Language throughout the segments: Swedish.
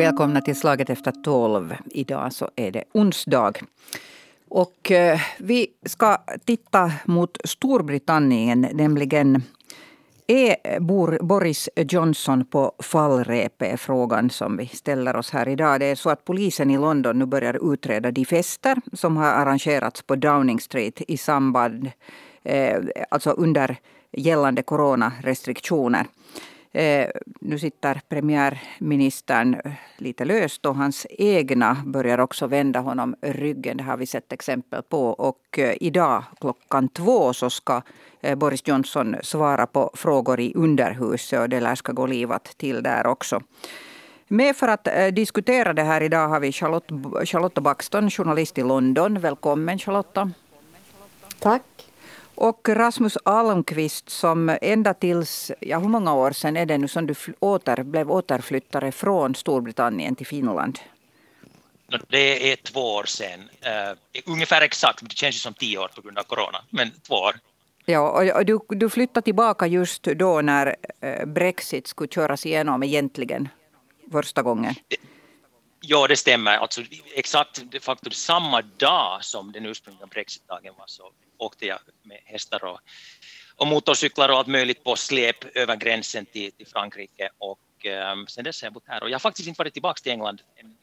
Välkomna till Slaget efter tolv. Idag så är det onsdag. Och eh, vi ska titta mot Storbritannien, nämligen är Boris Johnson på fallrepet? frågan som vi ställer oss här idag. Det är så att polisen i London nu börjar utreda de fester som har arrangerats på Downing Street i samband, eh, alltså under gällande coronarestriktioner. Eh, nu sitter premiärministern eh, lite löst och hans egna börjar också vända honom ryggen. Det har vi sett exempel på. Och eh, idag klockan två så ska Boris Johnson svara på frågor i underhuset och det lär ska gå livat till där också. Med för att diskutera det här idag har vi Charlotte, Charlotta Baxton, journalist i London. Välkommen Charlotta. Tack. Och Rasmus Almqvist som ända tills, ja hur många år sedan är det nu som du åter, blev återflyttare från Storbritannien till Finland? Det är två år sedan, uh, ungefär exakt, men det känns ju som tio år på grund av corona, men två år. Ja, och du, du flyttade tillbaka just då när uh, Brexit skulle köras igenom egentligen första gången. Ja, det stämmer. Alltså, exakt de facto samma dag som den ursprungliga brexitdagen var så åkte jag med hästar och, och motorcyklar och allt möjligt på släp över gränsen till, till Frankrike. Och um, sen dess har jag bott här. Och jag har faktiskt inte varit tillbaka till England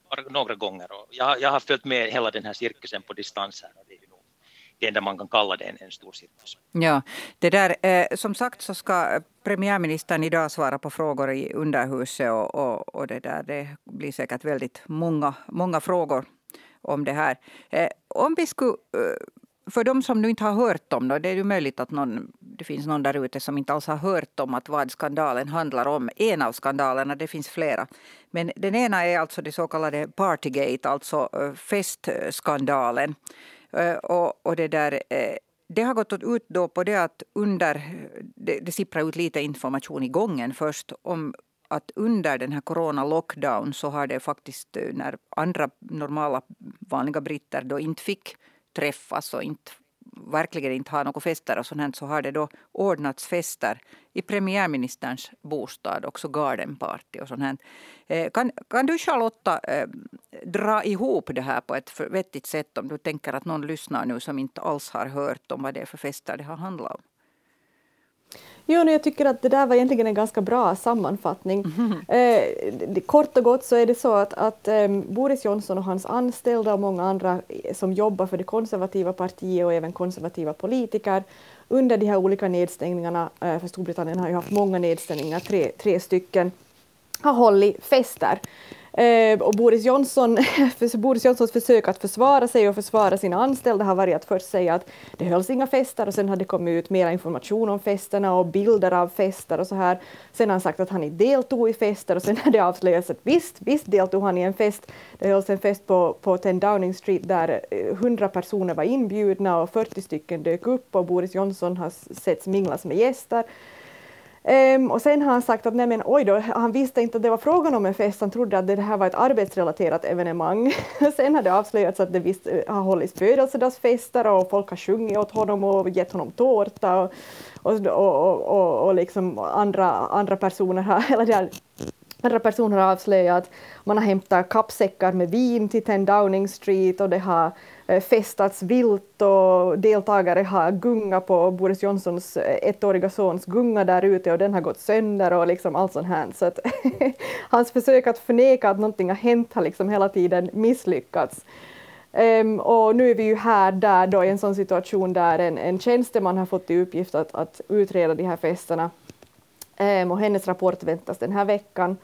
bara några gånger. Och jag, jag har följt med hela den här cirkusen på distans här. Och det är det enda man kan kalla det en, en stor cirkus. Ja, det där, eh, som sagt så ska premiärministern idag svara på frågor i underhuset och, och, och det där det blir säkert väldigt många, många frågor om det här. Eh, om vi skulle eh, för de som nu inte har hört om det, det är ju möjligt att någon, det finns någon där ute som inte alls har hört om att vad skandalen handlar om. En av skandalerna, det finns flera. Men den ena är alltså det så kallade Partygate, alltså eh, festskandalen. Eh, och, och det där eh, det har gått ut då på det att under, det, det sipprar ut lite information i gången. Först om att under den här corona lockdown så har det faktiskt eh, när andra normala vanliga britter då inte fick träffas och inte, verkligen inte har några fester och sånt så har det då ordnats fester i premiärministerns bostad, också garden party och sånt eh, Kan, kan du Charlotta eh, dra ihop det här på ett vettigt sätt om du tänker att någon lyssnar nu som inte alls har hört om vad det är för fester det har handlat om? Jo, jag tycker att det där var egentligen en ganska bra sammanfattning. Mm. Eh, kort och gott så är det så att, att eh, Boris Johnson och hans anställda och många andra som jobbar för det konservativa partiet och även konservativa politiker under de här olika nedstängningarna, eh, för Storbritannien har ju haft många nedstängningar, tre, tre stycken, har hållit fester. Eh, och Boris, Johnson, Boris Johnsons försök att försvara sig och försvara sina anställda har varit att först säga att det hölls inga fester och sen har det kommit ut mera information om festerna och bilder av fester och så här. Sen har han sagt att han inte deltog i fester och sen har det avslöjats att visst, visst deltog han i en fest. Det hölls en fest på, på 10 Downing Street där eh, 100 personer var inbjudna och 40 stycken dök upp och Boris Johnson har setts minglas med gäster. Um, och sen har han sagt att nej men oj då, han visste inte att det var frågan om en fest, han trodde att det här var ett arbetsrelaterat evenemang. sen har det avslöjats att det visst eh, har hållits födelsedagsfester och folk har sjungit åt honom och gett honom tårta och, och, och, och, och liksom andra, andra personer har, eller andra personer har avslöjat man har hämtat kappsäckar med vin till 10 Downing Street och det har Eh, festats vilt och deltagare har gungat på Boris Johnsons eh, ettåriga sons gunga där ute och den har gått sönder och liksom allt sånt här. Så att hans försök att förneka att någonting har hänt har liksom hela tiden misslyckats. Um, och nu är vi ju här där då i en sån situation där en, en tjänsteman har fått i uppgift att, att utreda de här festerna. Um, och hennes rapport väntas den här veckan.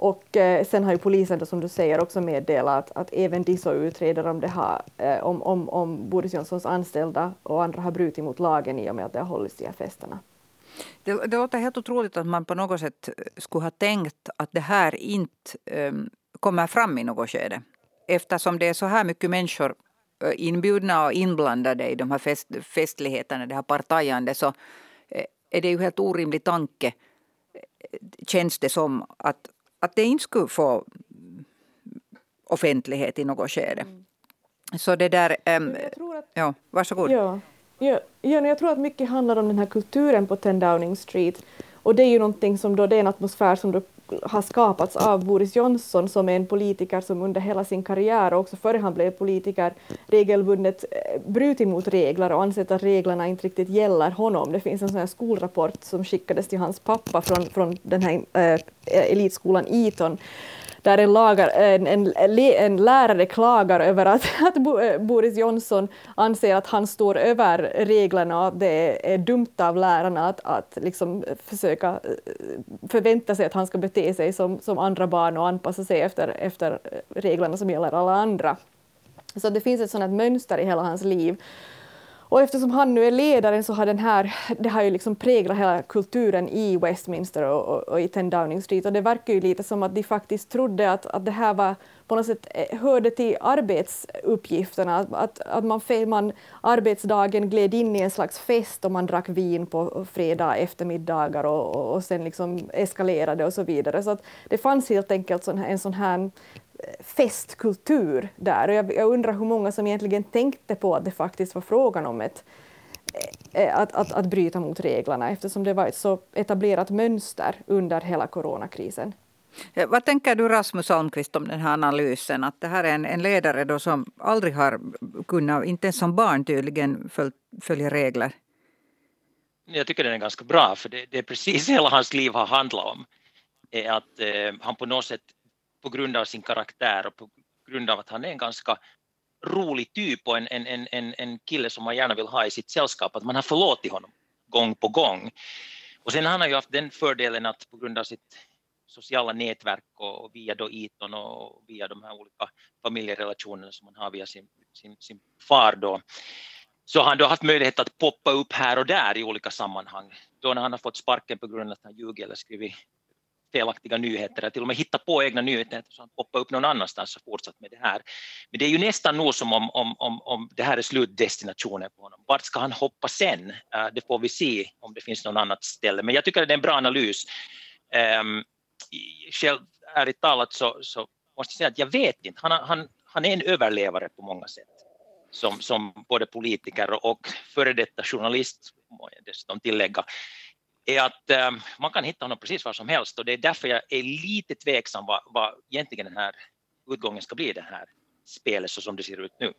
Och eh, sen har ju polisen då, som du säger också meddelat att, att även de så utreder om, det har, eh, om, om, om Boris Johnsons anställda och andra har brutit mot lagen i och med att det har hållits de här festerna. Det, det låter helt otroligt att man på något sätt eh, skulle ha tänkt att det här inte eh, kommer fram i något skede. Eftersom det är så här mycket människor eh, inbjudna och inblandade i de här fest, festligheterna, det här partajandet, så eh, är det ju helt orimlig tanke, känns det som, att att det inte skulle få offentlighet i något skede. Mm. Så det där... Um, att, ja, varsågod. Ja, ja, ja, jag tror att mycket handlar om den här kulturen på 10 Downing Street Och det är ju någonting som då, det är en atmosfär som då har skapats av Boris Johnson som är en politiker som under hela sin karriär och också före han blev politiker regelbundet eh, brutit mot regler och ansett att reglerna inte riktigt gäller honom. Det finns en sån här skolrapport som skickades till hans pappa från, från den här äh, elitskolan Eton där en, lagar, en, en, en, lärare klagar över att, att eh, Boris Johnson anser att han står över reglerna och att det är dumt av lärarna att, att liksom försöka eh, förvänta sig att han ska bete sig som, som andra barn och anpassa sig efter, efter eh, reglerna som gäller alla andra. Så det finns ett sådant mönster i hela hans liv och eftersom han nu är ledaren så har den här, det har ju liksom präglat hela kulturen i Westminster och, och, och i 10 Downing Street och det verkar ju lite som att de faktiskt trodde att, att det här var på något sätt eh, hörde till arbetsuppgifterna, att, att, man, man arbetsdagen gled in i en slags fest och man drack vin på fredag eftermiddagar och, och, och sen liksom eskalerade och så vidare. Så att det fanns helt enkelt sån, en sån här festkultur där. Och jag, jag, undrar hur många som egentligen tänkte på att det faktiskt var frågan om ett, eh, att, att, att bryta mot reglerna eftersom det var ett så etablerat mönster under hela coronakrisen. Eh, vad tänker du Rasmus Almqvist om den här analysen? Att det här är en, en ledare då som aldrig har kunnat, inte ens som barn tydligen, föl, följa regler. Jag tycker den är ganska bra för det, det är precis hela hans liv har handlat om. Att eh, han på något sätt på grund av sin karaktär och på grund av att han är en ganska rolig typ och en, en, en, en kille som man gärna vill ha i sitt sällskap, att man har förlåtit honom gång på gång. Och sen han har ju haft den fördelen att på grund av sitt sociala nätverk och via då Eton och via de här olika familjerelationerna som man har via sin, sin, sin far då, så har han då haft möjlighet att poppa upp här och där i olika sammanhang. Då när han har fått sparken på grund av att han ljugit eller skrivit felaktiga nyheter, att till och med hitta på egna nyheter så han poppar upp någon annanstans och fortsatt med det här. Men det är ju nästan nog som om, om, om, om det här är slutdestinationen på honom. Vart ska han hoppa sen? Eh, det får vi se om det finns någon annat ställe. Men jag tycker att det är en bra analys. Ehm, själv, ärligt talat så, så måste jag säga att jag vet inte. Han, han, han är en överlevare på många sätt. Som, som både politiker och före detta journalist, må jag dessutom tillägga är att eh, man kan hitta honom precis var som helst och det är därför jag är lite tveksam vad, vad egentligen den här utgången ska bli, i det här spelet så som det ser ut nu.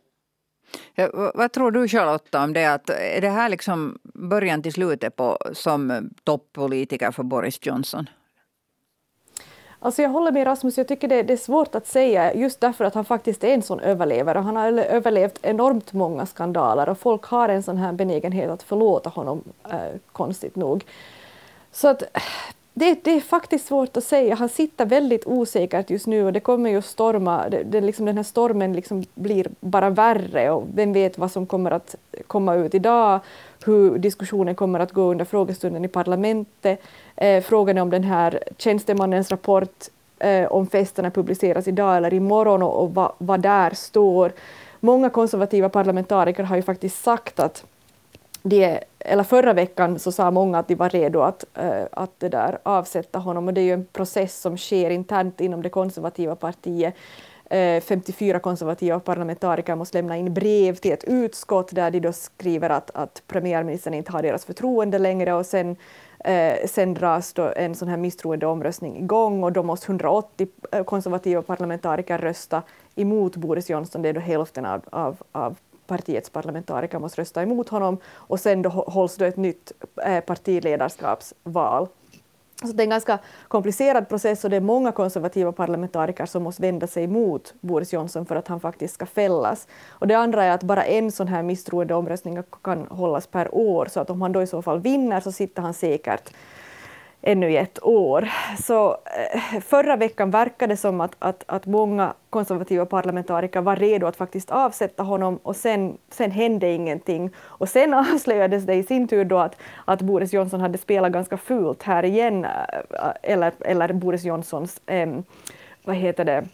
Ja, vad tror du Charlotta om det? Att är det här liksom början till slutet på, som eh, toppolitiker för Boris Johnson? Alltså jag håller med Rasmus, jag tycker det, det, är svårt att säga just därför att han faktiskt är en sån överlevare. Han har överlevt enormt många skandaler och folk har en sån här benägenhet att förlåta honom, eh, konstigt nog. Så att det, det, är faktiskt svårt att säga. Han sitter väldigt osäkert just nu och det kommer ju storma. Det, det liksom, den här stormen liksom blir bara värre och vem vet vad som kommer att komma ut idag, hur diskussionen kommer att gå under frågestunden i parlamentet. Eh, frågan är om den här tjänstemannens rapport eh, om festerna publiceras idag eller imorgon och, och vad, vad där står. Många konservativa parlamentariker har ju faktiskt sagt att de, eller förra veckan så sa många att de var redo att, uh, att det där avsätta honom. Och det är ju en process som sker internt inom det konservativa partiet. Eh, 54 konservativa parlamentariker måste lämna in brev till ett utskott där de då skriver att, att premiärministern inte har deras förtroende längre. Och sen, eh, sen dras då en sån här misstroendeomröstning igång. Och då måste 180 eh, konservativa parlamentariker rösta emot Boris Johnson, det är då hälften av, av, av partiets parlamentariker måste rösta emot honom och sen då hålls då ett nytt eh, partiledarskapsval. Så det är en ganska komplicerad process och det är många konservativa parlamentariker som måste vända sig mot Boris Johnson för att han faktiskt ska fällas. Och det andra är att bara en sån här misstroendeomröstning kan hållas per år, så att om han då i så fall vinner så sitter han säkert ännu i ett år. Så eh, förra veckan verkade det som att, att, att många konservativa parlamentariker var redo att faktiskt avsätta honom och sen, sen hände ingenting. Och sen avslöjades det i sin tur då att, att Boris Johnson hade spelat ganska fult här igen, eh, eller, eller Boris Johnsons, eh, vad heter det,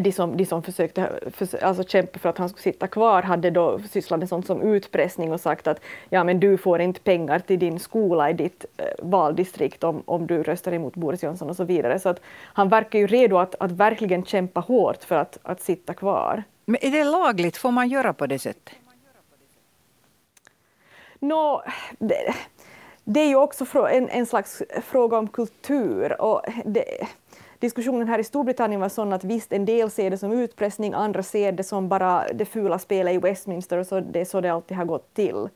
de som, de som försökte för, alltså kämpa för att han skulle sitta kvar hade då sysslat med sånt som utpressning och sagt att ja, men du får inte pengar till din skola i ditt eh, valdistrikt om, om du röstar emot Boris Johnson och så vidare. Så att han verkar ju redo att, att verkligen kämpa hårt för att, att sitta kvar. Men är det lagligt? Får man göra på det sättet? Nå, det, det är ju också en, en slags fråga om kultur. Och det, diskussionen här i Storbritannien var sån att visst, en del ser det som utpressning, andra ser det som bara det fula spelet i Westminster och så det är så det alltid har gått till.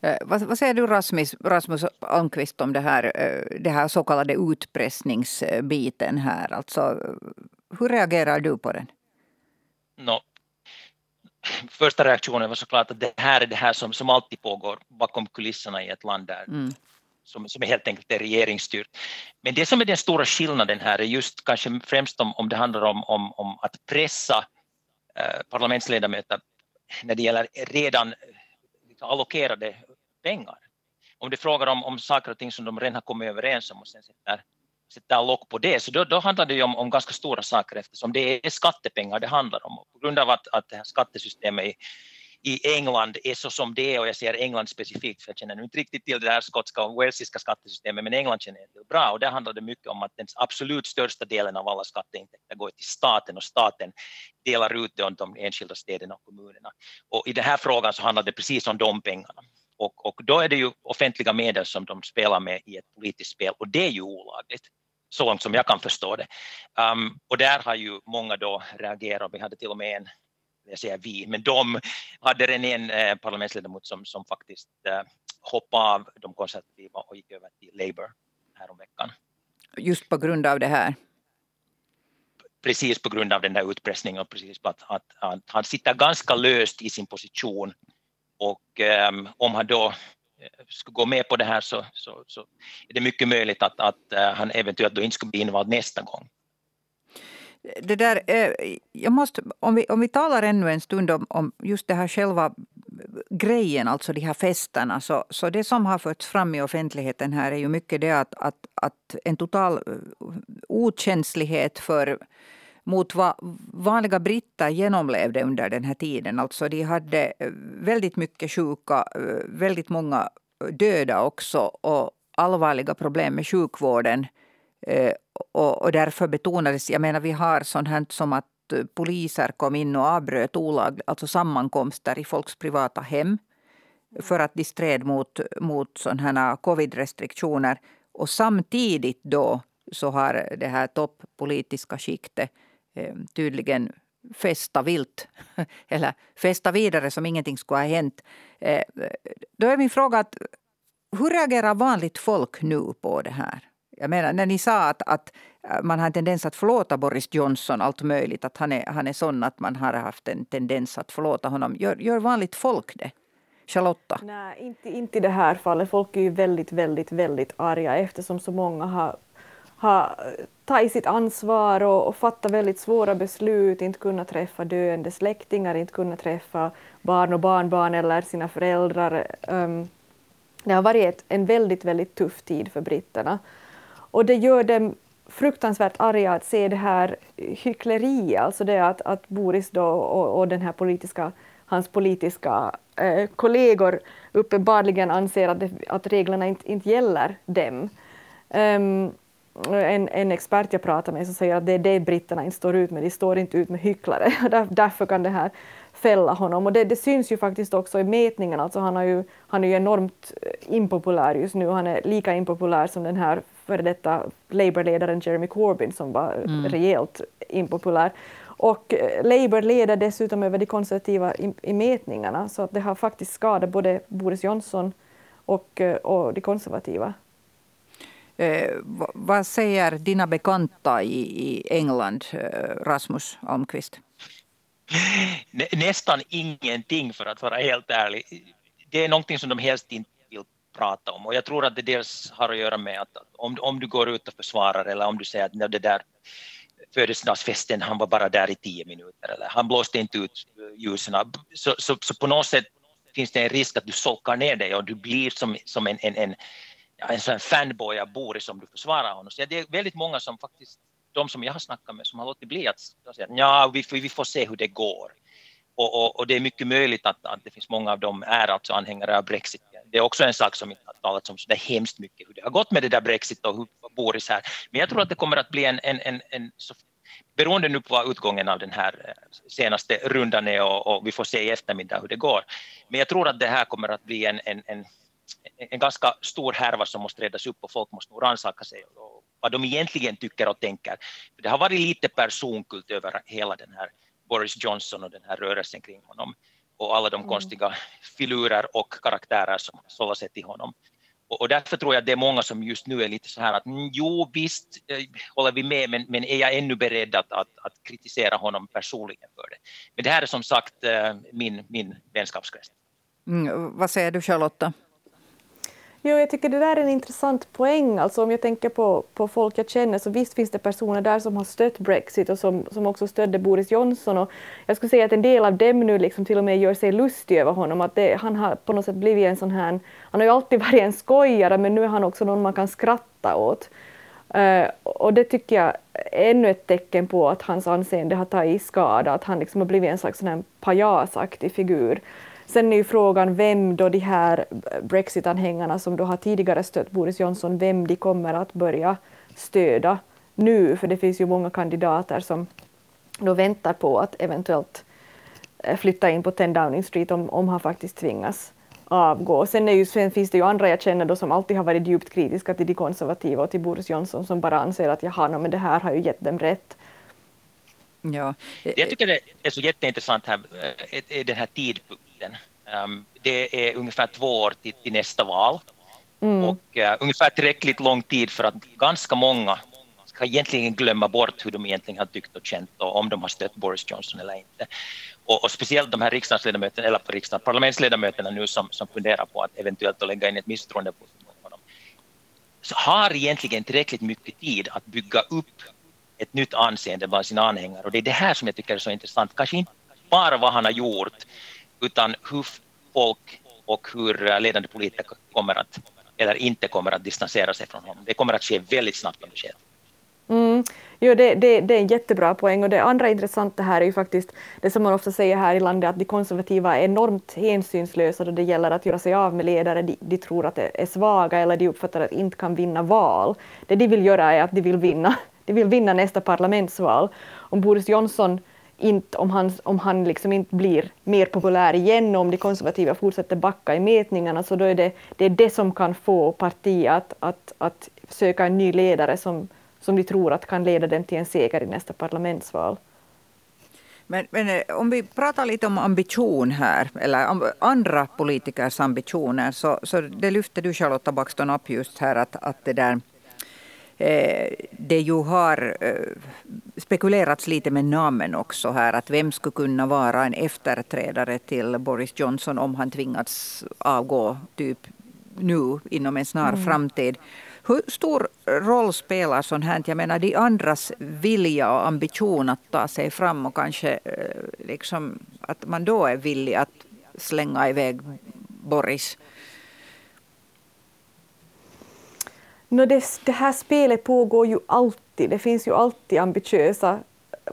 Eh, vad, vad, säger du Rasmus, Rasmus Almqvist om det här, eh, det här så kallade utpressningsbiten här? Alltså, hur reagerar du på den? No, första reaktionen var såklart att det här är det här som, som alltid pågår bakom kulisserna i ett land där, mm som, som helt enkelt är regeringsstyrt. Men det som är den stora skillnaden här är just kanske främst om, om det handlar om, om, om att pressa eh, parlamentsledamöter när det gäller redan liksom allokerade pengar. Om du frågar om, om saker och ting som de redan har kommit överens om och sen sätter, sätter lock på det, så då, då handlar det ju om, om ganska stora saker eftersom det är skattepengar det handlar om. Och på grund av att, att det här skattesystemet är i England är så som det är och jag säger England specifikt för jag känner inte riktigt till det här skotska och walesiska skattesystemet men England känner jag till bra och där handlar det mycket om att den absolut största delen av alla skatteintäkter går till staten och staten delar ut det om de enskilda städerna och kommunerna. Och i den här frågan så handlar det precis om de pengarna. Och, och då är det ju offentliga medel som de spelar med i ett politiskt spel och det är ju olagligt så långt som jag kan förstå det. Um, och där har ju många då reagerat. Vi hade till och med en, jag säger vi, men de hade redan en eh, parlamentsledamot som, som faktiskt eh, hoppade av de konservativa och gick över till Labour häromveckan. Just på grund av det här? Precis på grund av den där utpressningen och precis på att, att, att han sitter ganska löst i sin position och um, om han då eh, skulle gå med på det här så, så, så är det mycket möjligt att, att han eventuellt då inte skulle bli invald nästa gång. Det där, eh, jag måste, om, vi, om vi talar ännu en stund om, om just det här själva grejen, alltså de här festerna, så, så det som har förts fram i offentligheten här är ju mycket det att, att, att en total eh, okänslighet för mot vad vanliga britter genomlevde under den här tiden. Alltså de hade eh, väldigt mycket sjuka, väldigt många döda också och allvarliga problem med sjukvården. Eh, och, därför betonades, jag menar vi har sånt här som att eh, poliser kom in och avbröt olag, alltså sammankomster i folks privata hem för att de stred mot, mot sådana covid-restriktioner. Och samtidigt då så har det här toppolitiska skiktet Eh, tydligen festa vilt eller festa vidare som ingenting skulle ha hänt. Eh, då är min fråga att hur reagerar vanligt folk nu på det här? Jag menar, när ni sa att, att äh, man har en tendens att förlåta Boris Johnson allt möjligt, att han är, han är sån att man har haft en tendens att förlåta honom. Gör, gör vanligt folk det? Charlotta? Nej, inte, inte i det här fallet. Folk är ju väldigt, väldigt, väldigt arga eftersom så många har har äh, tagit sitt ansvar och, och fattat väldigt svåra beslut, inte kunnat träffa döende släktingar, inte kunnat träffa barn och barnbarn eller sina föräldrar. Um, det har varit ett, en väldigt, väldigt tuff tid för britterna. Och det gör dem fruktansvärt arga att se det här hyckleriet, alltså det att, att Boris då och, och den här politiska, hans politiska eh, kollegor uppenbarligen anser att, det, att reglerna inte, inte gäller dem. Um, en, en expert jag pratar med som säger att det är det britterna inte står ut med, de står inte ut med hycklare. Där, därför kan det här fälla honom. Och det, det, syns ju faktiskt också i mätningarna. Alltså han, har ju, han är ju enormt impopulär just nu. Han är lika impopulär som den här före detta Labour-ledaren Jeremy Corbyn som var mm. rejält impopulär. Och eh, Labour leder dessutom över de konservativa i, i mätningarna så att det har faktiskt skadat både Boris Johnson och, eh, och de konservativa. Eh, vad säger dina bekanta i, i England, eh, Rasmus Almqvist? Nästan ingenting för att vara helt ärlig. Det är någonting som de helst inte vill prata om och jag tror att det dels har att göra med att om, om du går ut och försvarar eller om du säger att det där födelsedagsfesten, han var bara där i tio minuter eller han blåste inte ut ljusen. Så, så, så på något sätt finns det en risk att du solkar ner dig och du blir som, som en, en, en en sån fanboy av Boris om du försvarar honom. Så det är väldigt många som faktiskt, de som jag har snackat med, som har låtit bli att säga ja, vi, vi får se hur det går. Och, och, och, det är mycket möjligt att, att det finns många av dem är alltså anhängare av Brexit. Det är också en sak som inte har talats om så det är hemskt mycket hur det har gått med det där Brexit och hur Boris här. Men jag tror att det kommer att bli en, en, en, en så, beroende nu på vad utgången av den här eh, senaste rundan är och, och, vi får se i eftermiddag hur det går. Men jag tror att det här kommer att bli en, en, en en ganska stor härva som måste redas upp och folk måste nog rannsaka sig och vad de egentligen tycker och tänker. Det har varit lite personkult över hela den här Boris Johnson och den här rörelsen kring honom och alla de mm. konstiga filurer och karaktärer som sållar sig till honom. Och, och, därför tror jag att det är många som just nu är lite så här att mm, jo visst eh, håller vi med men, men är jag ännu beredd att, att, att, kritisera honom personligen för det. Men det här är som sagt eh, min, min vänskapskrets. Mm, vad säger du Charlotta? Jo, jag tycker det där är en intressant poäng. Alltså om jag tänker på, på folk jag känner så visst finns det personer där som har stött Brexit och som, som också stödde Boris Johnson. Och jag skulle säga att en del av dem nu liksom till och med gör sig lustig över honom. Att det, han har på något sätt blivit en sån här... Han har ju alltid varit en skojare men nu är han också någon man kan skratta åt. Uh, och det tycker jag är ännu ett tecken på att hans anseende har tagit skada, att han liksom har blivit en slags sån här pajasaktig figur. Sen är ju frågan vem då de här Brexit-anhängarna som då har tidigare stött Boris Johnson, vem de kommer att börja stöda nu, för det finns ju många kandidater som då väntar på att eventuellt eh, flytta in på 10 Downing Street om, om han faktiskt tvingas avgå. Sen, är ju, sen finns det ju andra jag känner då som alltid har varit djupt kritiska till de konservativa och till Boris Johnson som bara anser att jaha, no, men det här har ju gett dem rätt. Ja. Jag tycker det är så jätteintressant här, är eh, den här tidpunkten. Um, det är ungefär två år till, till nästa val mm. och uh, ungefär tillräckligt lång tid för att ganska många ska egentligen glömma bort hur de egentligen har tyckt och känt och om de har stött Boris Johnson eller inte. Och, och speciellt de här riksdagsledamöterna, eller riksdags, parlamentsledamöterna nu som, som funderar på att eventuellt lägga in ett misstroende på honom, så har egentligen tillräckligt mycket tid att bygga upp ett nytt anseende bland sina anhängare. Och det är det här som jag tycker är så intressant. Kanske inte bara vad han har gjort, utan hur folk och hur eh, ledande politiker kommer att, eller inte kommer att distansera sig från honom. Det kommer att ske väldigt snabbt om det sker. Mm. Jo, det, det, det, är en jättebra poäng och det andra intressanta här är ju faktiskt det som man ofta säger här i landet att de konservativa är enormt hänsynslösa då det gäller att göra sig av med ledare de, de tror att de är svaga eller de uppfattar att de inte kan vinna val. Det de vill göra är att de vill vinna de vill vinna nästa parlamentsval. Om Boris Johnson inte, om han, om han liksom inte blir mer populär igen och om de konservativa fortsätter backa i mätningarna så då är det det, är det som kan få partiet att, att, att söka en ny ledare som, som de tror att kan leda dem till en seger i nästa parlamentsval. Men, men, eh, om vi pratar lite om ambition här, eller om andra politikers ambitioner, så, så det lyfte du Charlotta Baxton upp just här att, att det där det ju har eh, spekulerats lite med namn också här, att vem skulle kunna vara en efterträdare till Boris Johnson om han tvingats avgå typ nu inom en snar mm. framtid. Hur stor roll spelar sånt här, jag menar de andras vilja och ambition att ta sig fram och kanske eh, liksom att man då är villig att slänga iväg Boris No, det, det här spelet pågår ju alltid. Det finns ju alltid ambitiösa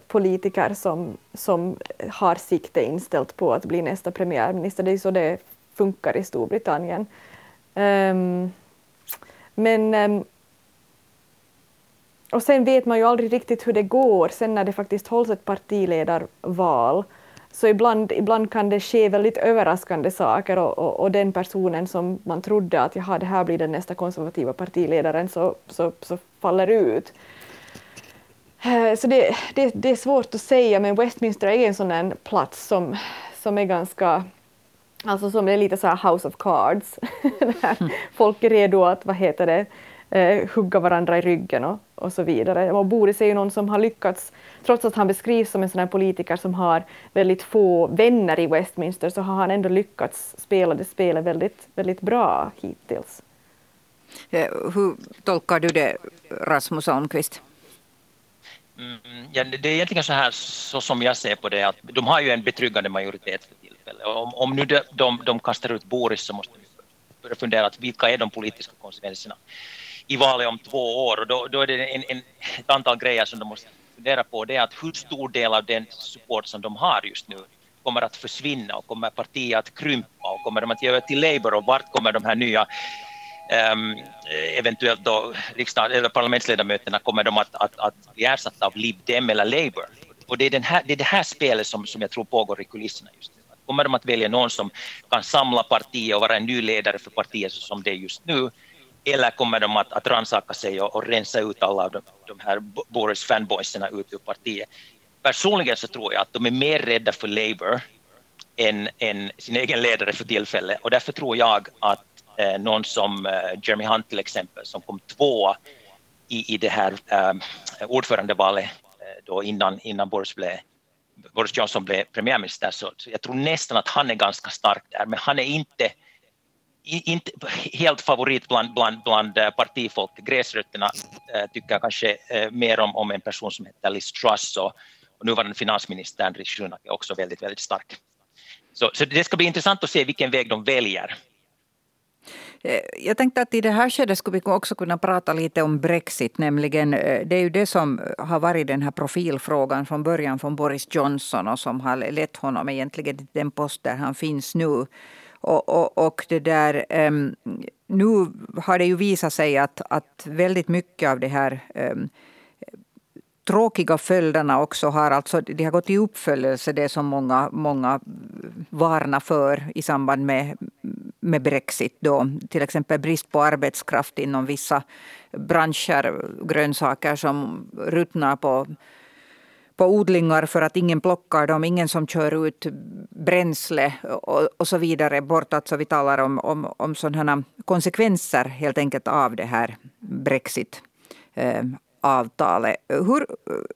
politiker som, som har sikte inställt på att bli nästa premiärminister. Det är så det funkar i Storbritannien. Um, men um, och sen vet man ju aldrig riktigt hur det går sen när det faktiskt hålls ett partiledarval. Så ibland, ibland kan det ske väldigt överraskande saker och, och, och, den personen som man trodde att jaha, det här blir den nästa konservativa partiledaren så, så, så faller ut. Eh, så det, det, det, är svårt att säga, men Westminster är en sån där plats som, som är ganska Alltså som är lite så här house of cards. Folk är redo att, vad heter det, eh, hugga varandra i ryggen och, och så vidare. Och Boris är ju någon som har lyckats, trots att han beskrivs som en sån här politiker som har väldigt få vänner i Westminster, så har han ändå lyckats spela det spelet väldigt, väldigt bra hittills. Eh, hur tolkar du det, Rasmus Almqvist? Mm, ja, det är egentligen så här så som jag ser på det att de har ju en betryggande majoritet för tillfället. Om, om nu de, de, de kastar ut Boris så måste vi börja fundera att vilka är de politiska konsekvenserna i valet om två år och då, då är det en, en, ett antal grejer som de måste fundera på. Det är att hur stor del av den support som de har just nu kommer att försvinna och kommer partiet att krympa och kommer de att ge över till Labour och vart kommer de här nya um, eventuellt då riksdag, eller parlamentsledamöterna kommer de att, att, att bli ersatta av Lib Dem eller Labour. Och det är, den här, det är det här spelet som, som jag tror pågår i kulisserna just nu. Kommer de att välja någon som kan samla partiet och vara en ny ledare för partiet som det är just nu? Eller kommer de att, att rannsaka sig och, och rensa ut alla de, de här Boris fanboyserna ut ur partiet? Personligen så tror jag att de är mer rädda för Labour än, än sin egen ledare för tillfället. Och därför tror jag att eh, någon som eh, Jeremy Hunt till exempel som kom tvåa i, i det här eh, ordförandevalet eh, då innan, innan Boris, blev, Boris Johnson blev premiärminister. Så, så jag tror nästan att han är ganska stark där. Men han är inte inte helt favorit bland, bland, bland eh, partifolk. Gräsrötterna äh, tycker kanske äh, mer om, om en person som heter Liz Truss och, och nuvarande finansministern Rishi Sunak är också väldigt, väldigt stark. Så, så det ska bli intressant att se vilken väg de väljer. Jag tänkte att i det här skedet skulle vi också kunna prata lite om Brexit. Nämligen, det är ju det som har varit den här profilfrågan från början från Boris Johnson och som har lett honom egentligen till den post där han finns nu. Och, och, och, det där, um, nu har det ju visat sig att, att väldigt mycket av det här um, tråkiga följderna också har, alltså, de har gått i uppföljelse, det som många, många varnar för i samband med, med Brexit. Då. Till exempel brist på arbetskraft inom vissa branscher, grönsaker som ruttnar på på odlingar för att ingen plockar dem, ingen som kör ut bränsle och, och så vidare bort. Alltså vi talar om, om, om sådana konsekvenser helt enkelt av det här Brexit. Eh, avtalet. Hur,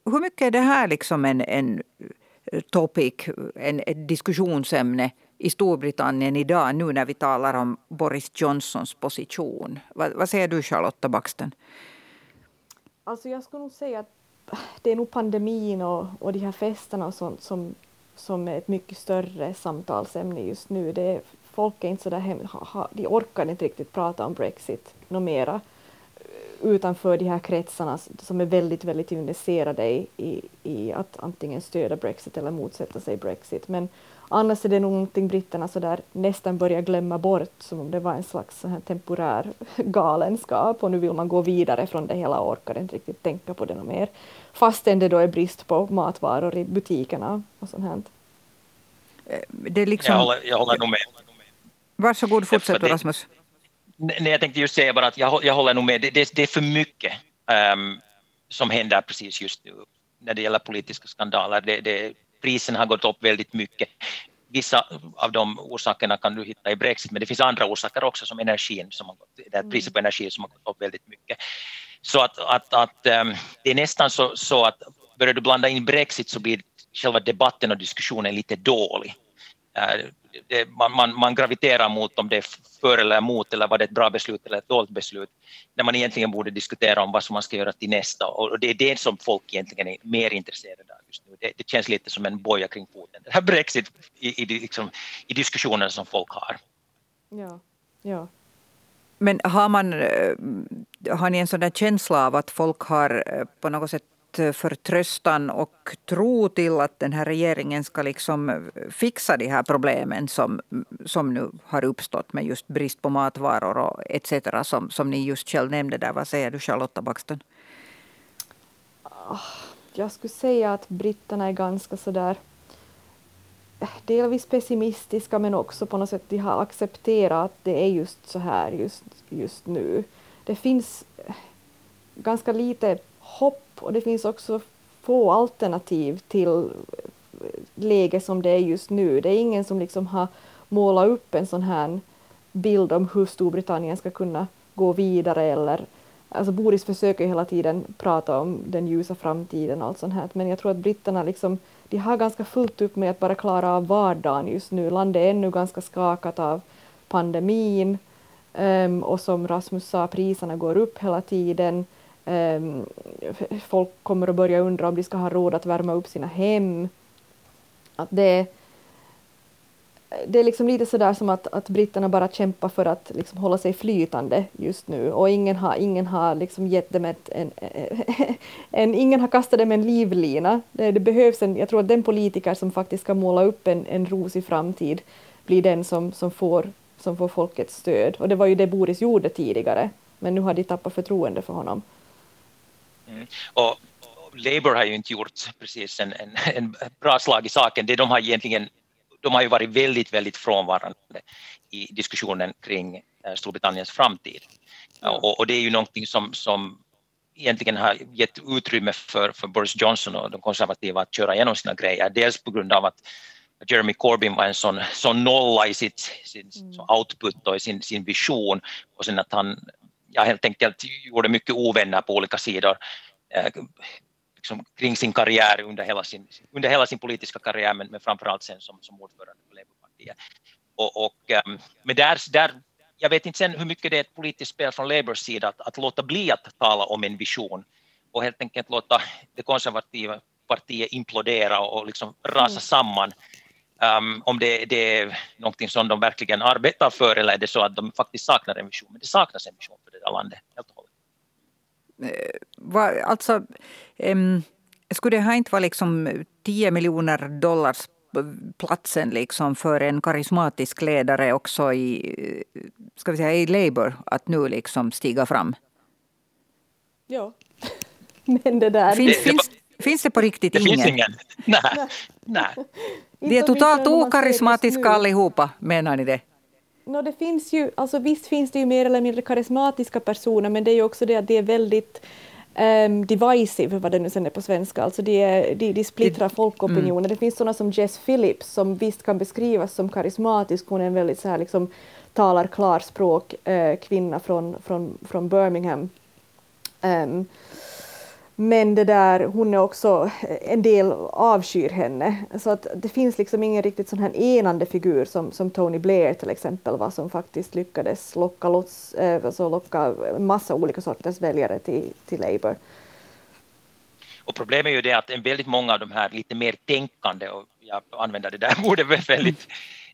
hur mycket är det här liksom en, en topic, en, ett diskussionsämne i Storbritannien idag nu när vi talar om Boris Johnsons position? Vad, vad säger du Charlotta Baxten? Alltså jag skulle nog säga att det är nog pandemin och, och de här festerna och sånt som, som är ett mycket större samtalsämne just nu. Det är, folk är inte så där hem, ha, de orkar inte riktigt prata om Brexit något mera utanför de här kretsarna som är väldigt, väldigt investerade i, i, i att antingen stödja Brexit eller motsätta sig Brexit. Men annars är det nog någonting britterna så där nästan börjar glömma bort, som om det var en slags så här temporär galenskap och nu vill man gå vidare från det hela och orkar inte riktigt tänka på det något mer. Fastän det då är brist på matvaror i butikerna och sånt här. Eh, det är liksom... jag, håller, jag håller nog med. Varsågod, fortsätt Rasmus. Nej, jag tänkte just säga bara att jag, jag håller nog med, det, det, det är för mycket um, som händer precis just nu när det gäller politiska skandaler. Det, det, prisen har gått upp väldigt mycket. Vissa av de orsakerna kan du hitta i Brexit, men det finns andra orsaker också som energin, som har gått, det mm. priset på energi som har gått upp väldigt mycket. Så att, att, att um, det är nästan så, så att börjar du blanda in Brexit så blir själva debatten och diskussionen lite dålig. Uh, det, man, man, man, graviterar mot om det är för eller emot eller var det ett bra beslut eller ett dåligt beslut, när man egentligen borde diskutera om vad som man ska göra till nästa. Och det är det som folk egentligen är mer intresserade av just nu. Det, det känns lite som en boja kring foten, det här Brexit i, i, liksom, i diskussionen som folk har. Ja, ja. Men har, man, eh, har ni en sån där känsla av att folk har eh, på något sätt förtröstan och tro till att den här regeringen ska liksom fixa de här problemen som, som nu har uppstått med just brist på matvaror och etc. Som, som ni just själv nämnde där. Vad säger du Charlotta Baxton? Ah, jag skulle säga att britterna är ganska sådär eh, delvis pessimistiska men också på något sätt de har accepterat att det är just så här just, just nu. Det finns eh, ganska lite hopp och det finns också få alternativ till eh, läge som det är just nu. Det är ingen som liksom har målat upp en sån här bild om hur Storbritannien ska kunna gå vidare eller Alltså Boris försöker hela tiden prata om den ljusa framtiden och allt sånt här, men jag tror att britterna liksom, de har ganska fullt upp med att bara klara av vardagen just nu. Landet är ännu ganska skakat av pandemin um, och som Rasmus sa, priserna går upp hela tiden. Ehm, folk kommer att börja undra om de ska ha råd att värma upp sina hem. Att det, det är liksom lite sådär som att, att britterna bara kämpar för att liksom hålla sig flytande just nu och ingen har, ingen har liksom gett dem ett, en, en, ingen har kastat dem en livlina. Det, det, behövs en, jag tror att den politiker som faktiskt ska måla upp en, en rosig framtid blir den som, som, får, som får folkets stöd. Och det var ju det Boris gjorde tidigare, men nu har de tappat förtroende för honom. Mm. Och, Labour har ju inte gjort precis en, en, en bra slag i saken. Det de har egentligen de har ju varit väldigt, väldigt frånvarande i diskussionen kring eh, Storbritanniens framtid. Mm. Och, och, det är ju någonting som, som egentligen har gett utrymme för, för Boris Johnson och de konservativa att köra igenom sina grejer. Dels på grund av att Jeremy Corbyn var en sån, sån nolla i sitt, sin mm. output och i sin, sin vision och sen att han ja, helt enkelt gjorde mycket ovänner på olika sidor eh, liksom, kring sin karriär under hela sin, under hela sin politiska karriär men, men framförallt sen som, som ordförande för Labourpartiet. Och, och, um, men där, där, jag vet inte sen hur mycket det är ett politiskt spel från Labours sida att, att låta bli att tala om en vision och helt enkelt låta det konservativa partiet implodera och liksom rasa mm. samman. Um, om det, det, är någonting som de verkligen arbetar för eller är det så att de faktiskt saknar en vision. Men det saknas en vision för det där landet helt och hållet. Eh, alltså, um, skulle det här inte vara liksom 10 miljoner dollars platsen liksom för en karismatisk ledare också i, ska vi säga, i Labour att nu liksom stiga fram? Ja, men det där... Finns, det, finns, det, finns det på riktigt det ingen? Finns ingen. Nej. Nej. De är totalt okarismatiska allihopa, menar ni det? No, det finns ju, alltså visst finns det ju mer eller mindre karismatiska personer, men det är ju också det att det är väldigt um, divisive, vad det nu sen är på svenska, alltså de, är, de, de splittrar folkopinionen. Mm. Det finns sådana som Jess Phillips som visst kan beskrivas som karismatisk, hon är en väldigt så här liksom talar klarspråk uh, kvinna från, från, från Birmingham. Um, men det där, hon är också, en del avskyr henne. Så att det finns liksom ingen riktigt sån här enande figur som, som Tony Blair till exempel var som faktiskt lyckades locka, lots, eh, alltså locka massa olika sorters väljare till, till Labour. Och problemet är ju det att en väldigt många av de här lite mer tänkande, och jag använder det där ordet väldigt,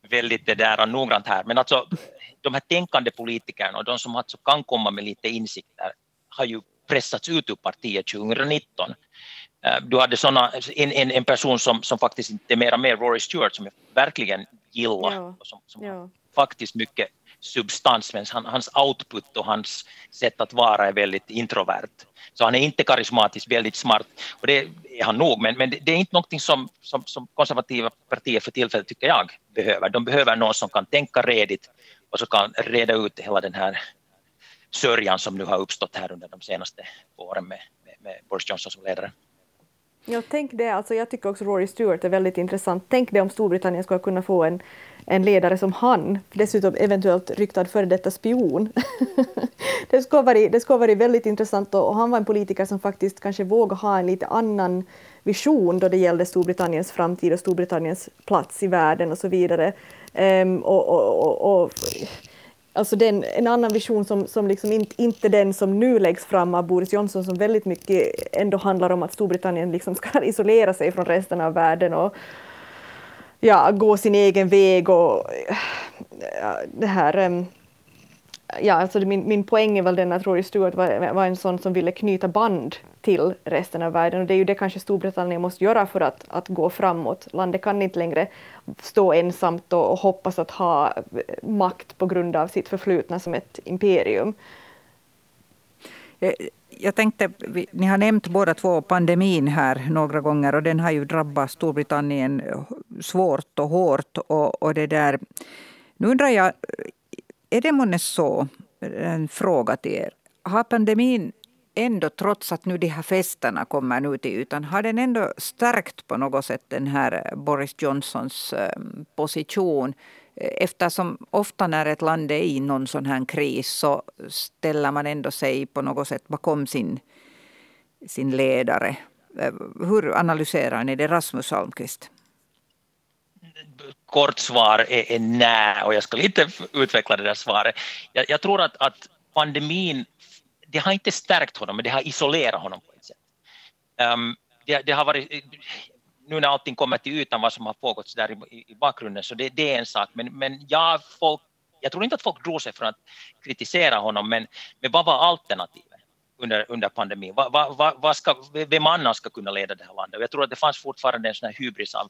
väldigt det där noggrant här, men alltså de här tänkande politikerna och de som alltså kan komma med lite insikter har ju pressats ut ur partiet 2019. Eh, du hade såna, en, en, en person som, som faktiskt inte är mera med, Rory Stewart, som jag verkligen gillar ja. och som, som ja. faktiskt mycket substans, men han, hans output och hans sätt att vara är väldigt introvert. Så han är inte karismatisk, väldigt smart, och det är han nog, men, men det, det är inte någonting som, som, som konservativa partier för tillfället tycker jag behöver. De behöver någon som kan tänka redigt och som kan reda ut hela den här sörjan som nu har uppstått här under de senaste åren med, med, med Boris Johnson som ledare. Ja, tänk det. Alltså, jag tycker också Rory Stewart är väldigt intressant. Tänk det om Storbritannien skulle kunna få en, en ledare som han, dessutom eventuellt ryktad före detta spion. det, skulle varit, det skulle varit väldigt intressant och, och han var en politiker som faktiskt kanske vågade ha en lite annan vision då det gällde Storbritanniens framtid och Storbritanniens plats i världen och så vidare. Um, och, och, och Alltså den, en annan vision som, som liksom inte, inte den som nu läggs fram av Boris Johnson som väldigt mycket ändå handlar om att Storbritannien liksom ska isolera sig från resten av världen och ja, gå sin egen väg och ja, det här um, ja, alltså min, min poäng är väl den att Rory Stewart var, var en sån som ville knyta band till resten av världen och det är ju det kanske Storbritannien måste göra för att, att gå framåt. Landet kan inte längre stå ensamt och, och hoppas att ha eh, makt på grund av sitt förflutna som ett imperium. Eh, jag tänkte, ni har nämnt båda två pandemin här några gånger och den har ju drabbat Storbritannien svårt och hårt. Och, och det där. Nu undrar jag, är det månne så, en fråga till er, har pandemin ändå, trots att nu de här festerna kommer nu till ytan, har den ändå stärkt på något sätt den här eh, Boris Johnsons eh, position? Eftersom ofta när ett land är i någon sån här kris så ställer man ändå sig på något sätt bakom sin, sin ledare. Eh, hur analyserar ni det, Rasmus Almqvist? Kort svar är, är nej och jag ska lite utveckla det där svaret. Jag, jag tror att, att pandemin, det har inte stärkt honom men det har isolerat honom på ett sätt. Um, det, det, har varit, nu när allting kommer till ytan vad som har pågått där i, i bakgrunden så det, det, är en sak men, men jag, folk, jag tror inte att folk drog sig från att kritisera honom men, men vad var alternativet? Under, under pandemin. Va, va, va, ska, vem annan ska kunna leda det här landet? Jag tror att det fanns fortfarande en sån här hybris av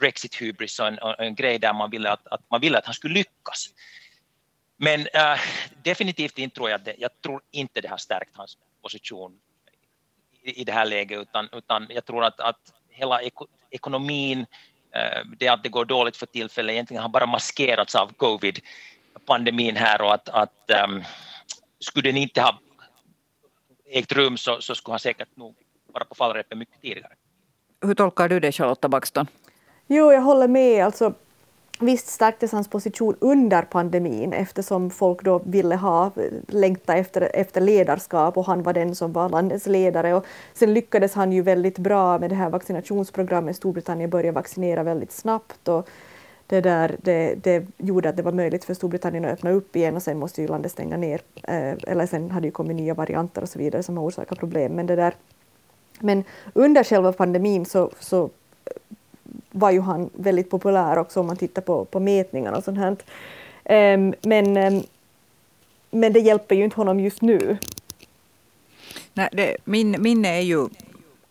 Brexit-hybris och en, och en grej där man ville att, att, man ville att han skulle lyckas. Men äh, definitivt inte tror jag det. Jag tror inte det har stärkt hans position i, i det här läget utan, utan jag tror att, att hela eko, ekonomin, äh, det att det går dåligt för tillfället egentligen har bara maskerats av covid-pandemin här och att, att ähm, skulle den inte ha ägt rum så, så skulle han säkert nog vara på fallrepet mycket tidigare. Hur tolkar du det Charlotta Baxton? Jo, jag håller med. Alltså, Visst stärktes hans position under pandemin eftersom folk då ville ha, längta efter, efter ledarskap och han var den som var landets ledare. Och sen lyckades han ju väldigt bra med det här vaccinationsprogrammet. Storbritannien började vaccinera väldigt snabbt och det, där, det, det gjorde att det var möjligt för Storbritannien att öppna upp igen och sen måste ju landet stänga ner. Eh, eller sen hade ju kommit nya varianter och så vidare som har orsakat problem. Men, det där, men under själva pandemin så, så var ju han väldigt populär också om man tittar på, på mätningar och sånt här. Ehm, men, ehm, men det hjälper ju inte honom just nu. Nej, det, min minne är ju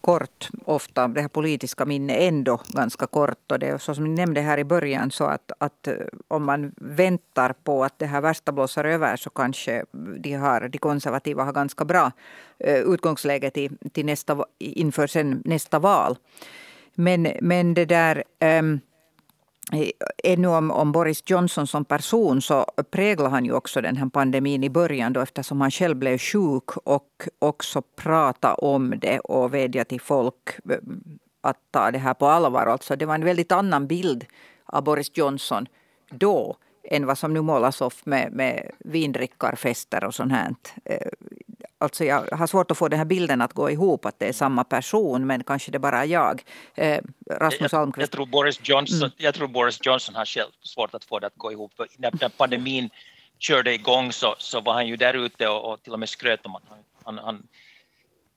kort ofta, det här politiska minnet ändå ganska kort. Och det är så som ni nämnde här i början så att, att eh, om man väntar på att det här värsta blåser över så kanske de, har, de konservativa har ganska bra eh, utgångsläge till, till nästa, inför sen nästa val. Men, men det där... Um, ännu om, om Boris Johnson som person så präglade han ju också den här pandemin i början då eftersom han själv blev sjuk och också pratade om det och vädjade till folk eh, att ta det här på allvar. Alltså det var en väldigt annan bild av Boris Johnson då än vad som nu målas upp med, med vindrickarfester och sånt här. Eh, Alltså jag har svårt att få den här bilden att gå ihop, att det är samma person, men kanske det bara är jag. Eh, Rasmus jag, Almqvist. Jag tror, Boris Johnson, mm. jag tror Boris Johnson har själv svårt att få det att gå ihop. För när, när pandemin körde igång så, så var han ju där ute och, och till och med skröt om att han, han, han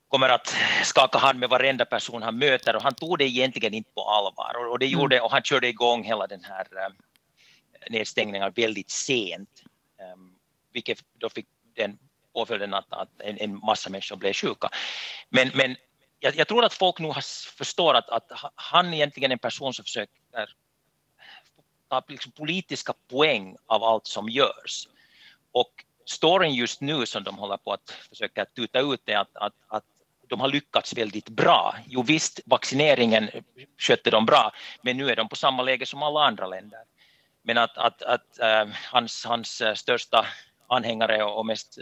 kommer att skaka hand med varenda person han möter och han tog det egentligen inte på allvar och, och det gjorde, mm. och han körde igång hela den här um, nedstängningen väldigt sent, um, vilket då fick den påföljden att, att en, en, massa människor blev sjuka. Men, men jag, jag, tror att folk nu förstår att, att han egentligen är en person som försöker ta liksom politiska poäng av allt som görs. Och storyn just nu som de håller på att försöka tuta ut är att, att, att de har lyckats väldigt bra. Jo visst, vaccineringen skötte de bra, men nu är de på samma läge som alla andra länder. Men att, att, att äh, hans, hans eh, största anhängare och mest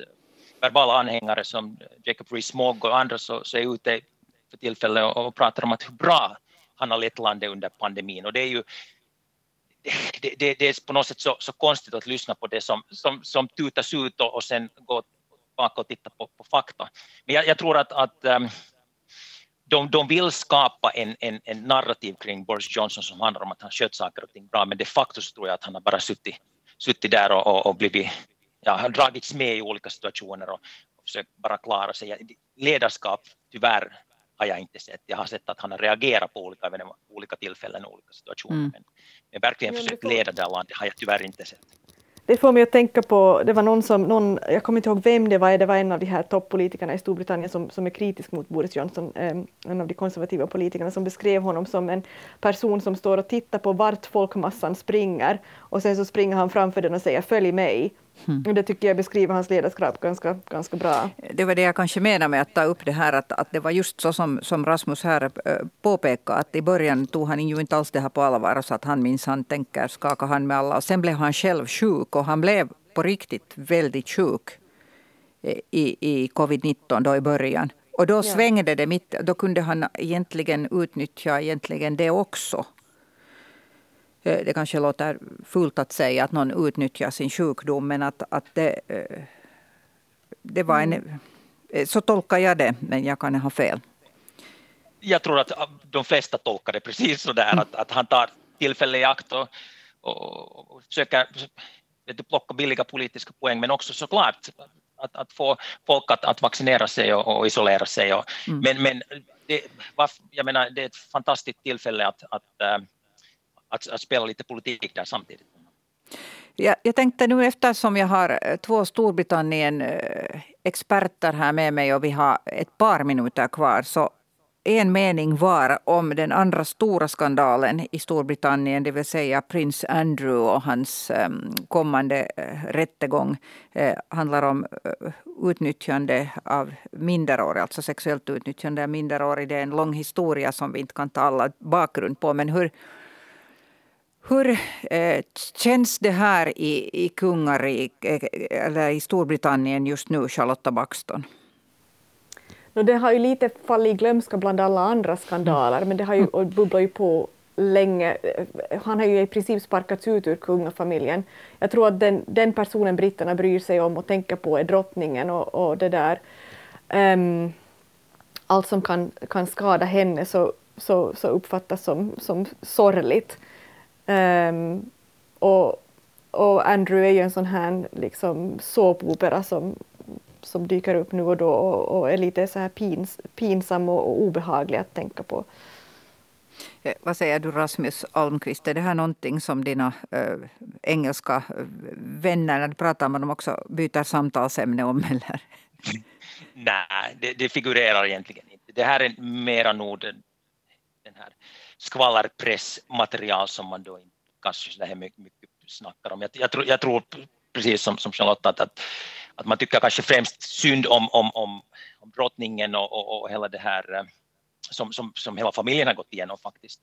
verbala anhängare som Jacob Rees-Mogg och andra så, så är ute för tillfället och, och pratar om att hur bra han har lett landet under pandemin. Och det är ju det, det, det är på något sätt så, så, konstigt att lyssna på det som, som, som tutas ut och, och sen gå tillbaka och titta på, på fakta. Men jag, jag tror att, att um, de, de vill skapa en, en, en narrativ kring Boris Johnson som handlar om att han skött saker och ting bra, men de facto så tror jag att han har bara suttit, suttit där och, och, och blivit ja, har dragits med i olika situationer och, och försökt bara klara sig. Ledarskap, tyvärr, har jag inte sett. Jag har sett att han har reagerat på olika, olika tillfällen och olika situationer. Mm. Men, men verkligen försökt leda det här landet har jag tyvärr inte sett. Det får mig att tänka på, det var någon som, någon, jag kommer inte ihåg vem det var, det var en av de här toppolitikerna i Storbritannien som, som är kritisk mot Boris Johnson, en av de konservativa politikerna som beskrev honom som en person som står och tittar på vart folkmassan springer och sen så springer han framför den och säger följ mig. Mm. Det tycker jag beskriver hans ledarskap ganska, ganska bra. Det var det jag kanske menar med att ta upp det här att, att det var just så som, som Rasmus här äh, påpekade att i början tog han ju inte alls det här på allvar så att han minsann tänker skaka hand med alla och sen blev han själv sjuk och han blev på riktigt väldigt sjuk eh, i, i covid-19 då i början. Och då svängde det mitt, då kunde han egentligen utnyttja egentligen det också. Eh, det kanske låter fult att säga att någon utnyttjar sin sjukdom men att, att det, eh, det var en... Mm. Eh, så tolkar jag det, men jag kan ha fel. Jag tror att de flesta tolkar det precis så där, mm. att, att han tar tillfälle i akt och, och, och försöker plocka billiga politiska poäng, men också såklart att, att få folk att, att vaccinera sig och, och isolera sig. Och, mm. Men, men det, jag menar, det är ett fantastiskt tillfälle att, att att, att spela lite politik där samtidigt. Ja, jag tänkte nu eftersom jag har eh, två Storbritannien-experter eh, här med mig och vi har ett par minuter kvar så en mening var om den andra stora skandalen i Storbritannien, det vill säga prins Andrew och hans ehm, kommande eh, rättegång handlar om utnyttjande av minderåriga, alltså sexuellt utnyttjande av minderåriga. Det är en lång historia som vi inte kan ta alla bakgrund på. Men hur, hur eh, känns det här i, i kungariket, eller i Storbritannien just nu, Charlotta Baxton? No, det har ju lite fallit i glömska bland alla andra skandaler, men det har ju och bubblar ju på länge. Han har ju i princip sparkats ut ur kungafamiljen. Jag tror att den, den personen britterna bryr sig om och tänker på är drottningen och, och det där. Um, allt som kan, kan skada henne så, så, så uppfattas som, som sorgligt. Um, och, och Andrew är ju en sån här liksom såpopera som, som dyker upp nu och då och, och är lite så här pins, pinsam och, och obehaglig att tänka på. Eh, vad säger du Rasmus Almqvist, är det här någonting som dina äh, engelska vänner, när du pratar med dem också, byter samtalsämne om? Eller? Nej, det, det, figurerar egentligen inte. Det här är mera nog den, den här skvallerpressmaterial som man då kanske så här mycket, mycket snackar om. Jag, jag, tror, jag tror precis som, som Charlotta att, att, att man tycker kanske främst synd om, om, om, om drottningen och, och, och hela det här eh, som, som, som hela familjen har gått igenom faktiskt.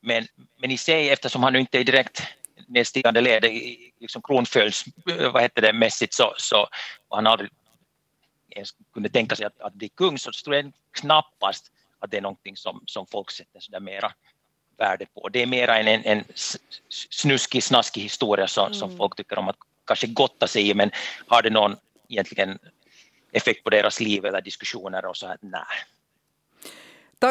Men, men i sig, eftersom han nu inte är direkt nedstigande led, liksom kronföljs, eh, vad heter det, mässigt så, så och han aldrig ens kunde tänka sig att, att bli kung så tror jag knappast att det är någonting som, som folk sätter så där mera värde på. Det är mera en, en, en snuskig, snaskig historia som, mm. som folk tycker om att kanske gotta sig i men har det någon egentligen effekt på deras liv eller diskussioner och så här, nej.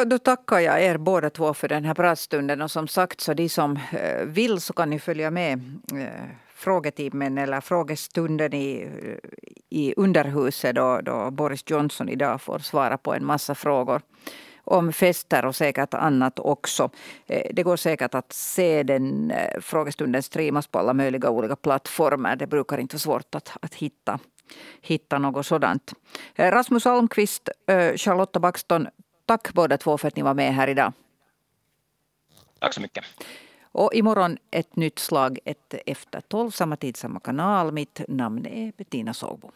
Då tackar jag er båda två för den här pratstunden och som sagt så de som eh, vill så kan ni följa med eh, frågetimmen eller frågestunden i, i underhuset då, då Boris Johnson idag får svara på en massa frågor om fester och säkert annat också. Eh, det går säkert att se den frågestunden streamas på alla möjliga olika plattformar. Det brukar inte vara svårt att, att hitta, hitta något sådant. Rasmus Almqvist, Charlotta Baxton, Tack båda två för att ni var med här idag. Tack så mycket. Och imorgon ett nytt slag, ett efter tolv, samma tid, samma kanal. Mitt namn är Bettina Sågbom.